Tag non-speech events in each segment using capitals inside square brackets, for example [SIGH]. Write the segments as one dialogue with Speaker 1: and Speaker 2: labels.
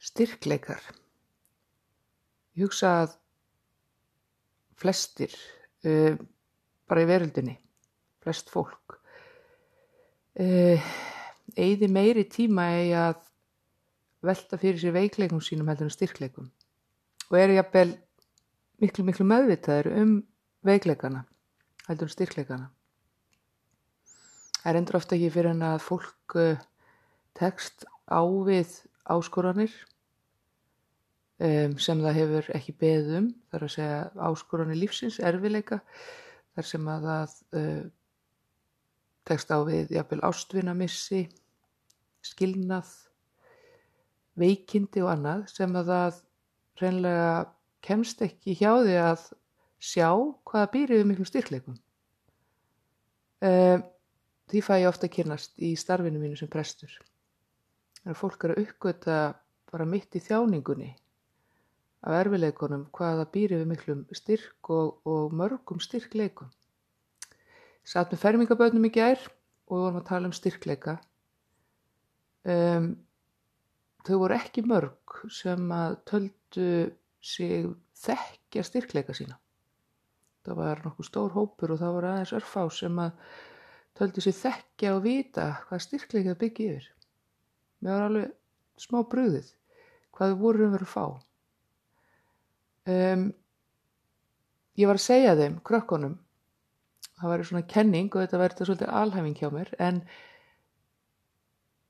Speaker 1: Styrkleikar. Ég hugsa að flestir, uh, bara í veröldinni, flest fólk, uh, eigði meiri tíma í að velta fyrir sér veikleikum sínum heldur en styrkleikum og eru jafnvel miklu miklu meðvitaður um veikleikana heldur en styrkleikana. Það er endur ofta ekki fyrir en að fólk uh, tekst á við áskoranir um, sem það hefur ekki beðum, þar að segja áskoranir lífsins, erfileika, þar sem að það uh, tekst á við jafnvel ástvinamissi, skilnað, veikindi og annað sem að það reynlega kemst ekki hjá því að sjá hvaða býrið við miklum styrkleikum. Um, því fæ ég ofta að kynast í starfinu mínu sem prestur. Þegar fólk er að uppgöta bara mitt í þjáningunni af erfileikunum hvaða býrið við miklum styrk og, og mörgum styrkleikum. Satt með fermingaböðnum í gær og við vorum að tala um styrkleika. Um, þau voru ekki mörg sem að töldu sig þekkja styrkleika sína. Það var nokkuð stór hópur og það voru aðeins örfá sem að töldu sig þekkja og vita hvað styrkleika byggja yfir. Mér var alveg smá bröðið hvað þau voru um verið að fá. Um, ég var að segja þeim, krökkunum, það væri svona kenning og þetta væri þetta svolítið alhæfing hjá mér en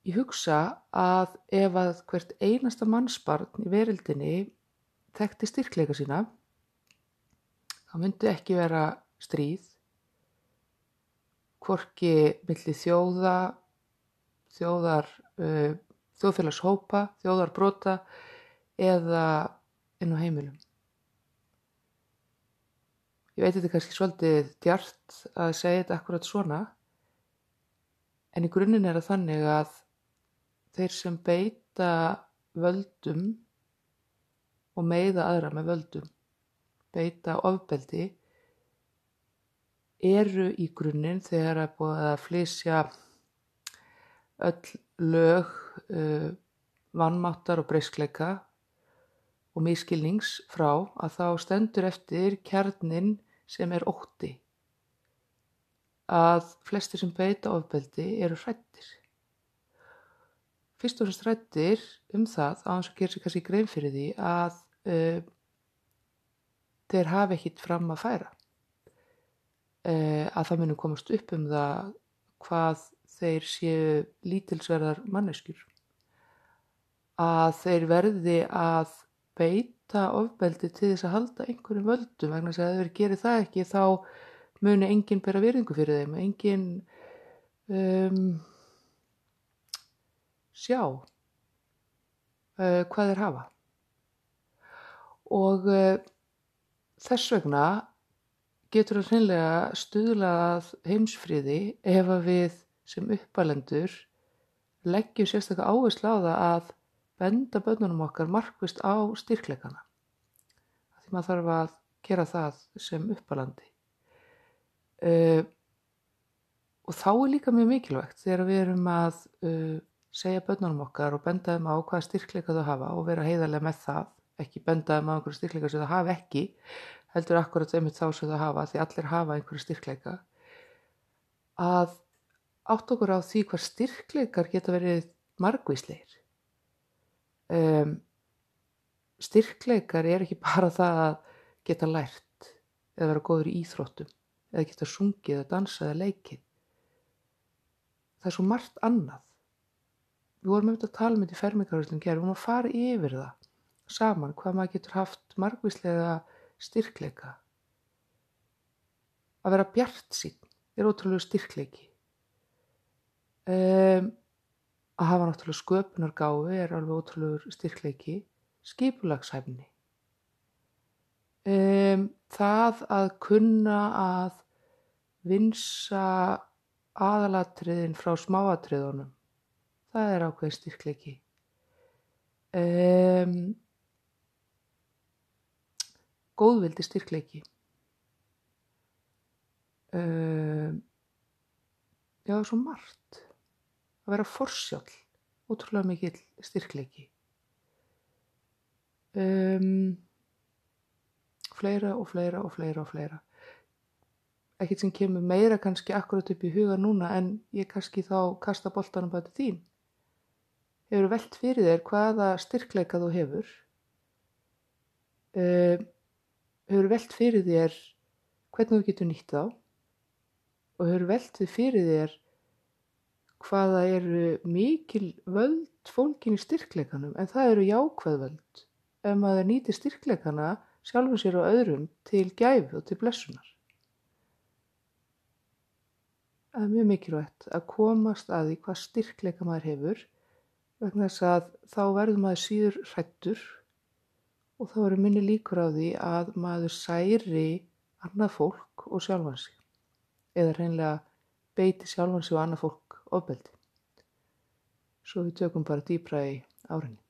Speaker 1: ég hugsa að ef að hvert einasta mannsbarn í verildinni þekkti styrkleika sína þá myndi ekki vera stríð hvorki milli þjóða þjóðar uh, þjóðfélagshópa, þjóðarbrota eða inn á heimilum? Ég veit þetta kannski svolítið djart að segja þetta akkurat svona en í grunninn er það þannig að þeir sem beita völdum og meiða aðra með völdum, beita ofbeldi, eru í grunninn þegar að búið að flysja öll lög, uh, vannmáttar og breyskleika og miskilnings frá að þá stendur eftir kjarnin sem er ótti. Að flestir sem beita ofbeldi eru hrættir fyrst og fremst rættir um það á hans að gera sér kannski grein fyrir því að uh, þeir hafi ekkit fram að færa. Uh, að það munum komast upp um það hvað þeir séu lítilsverðar manneskjur að þeir verði að beita ofbeldi til þess að halda einhverjum völdum vegna að ef þeir gerir það ekki þá muni enginn bera virðingu fyrir þeim enginn um, sjá uh, hvað þeir hafa. Og uh, þess vegna getur það hreinlega stuðlað heimsfriði ef að við sem uppalendur leggjum sérstaklega áherslu á það að benda bönnunum okkar markvist á styrkleikana. Því maður þarf að gera það sem uppalandi. Uh, og þá er líka mjög mikilvægt þegar við erum að uh, segja börnunum okkar og benda þeim á hvaða styrkleika þau hafa og vera heiðarlega með það, ekki benda þeim á einhverju styrkleika sem þau hafa ekki, heldur akkurat einmitt þá sem þau hafa, því allir hafa einhverju styrkleika, að átt okkur á því hvað styrkleikar geta verið margvísleir. Um, styrkleikar er ekki [LAUGHS] bara það að geta lært eða vera góður í íþróttum eða geta sungið eða dansað eða leikið. Það er svo margt annað við vorum auðvitað að tala um þetta í fermingarhauslinn gerð, við vorum að fara yfir það saman, hvað maður getur haft margvíslega styrkleika að vera bjart sín er ótrúlega styrkleiki um, að hafa náttúrulega sköpunargáfi er alveg ótrúlega styrkleiki skipulagshæfni. Um, það að kunna að vinsa aðalatriðin frá smáatriðunum það er ákveð styrkleiki. Um, góðvildi styrkleiki. Já, svo margt að vera forsjálf ótrúlega mikil styrkleiki. Um, fleira og fleira og fleira og fleira. Ekkert sem kemur meira kannski akkurat upp í huga núna en ég kannski þá kasta boltanum bæti þín. Hefur velt fyrir þér hvaða styrkleika þú hefur? Uh, hefur velt fyrir þér hvernig þú getur nýtt þá? Og hefur velt fyrir þér hvaða eru mikil völd fólkin í styrkleikanum en það eru jákvæð völd ef maður nýtir styrkleikana sjálfur sér og öðrum til gæfi og til blessunar. Það er mjög mikilvægt að komast að því hvað styrkleika maður hefur vegna þess að þá verður maður síður hrættur og þá eru minni líkur á því að maður særi annað fólk og sjálfan sig eða reynlega beiti sjálfan sig og annað fólk ofbeldi. Svo við tökum bara dýbra í árinni.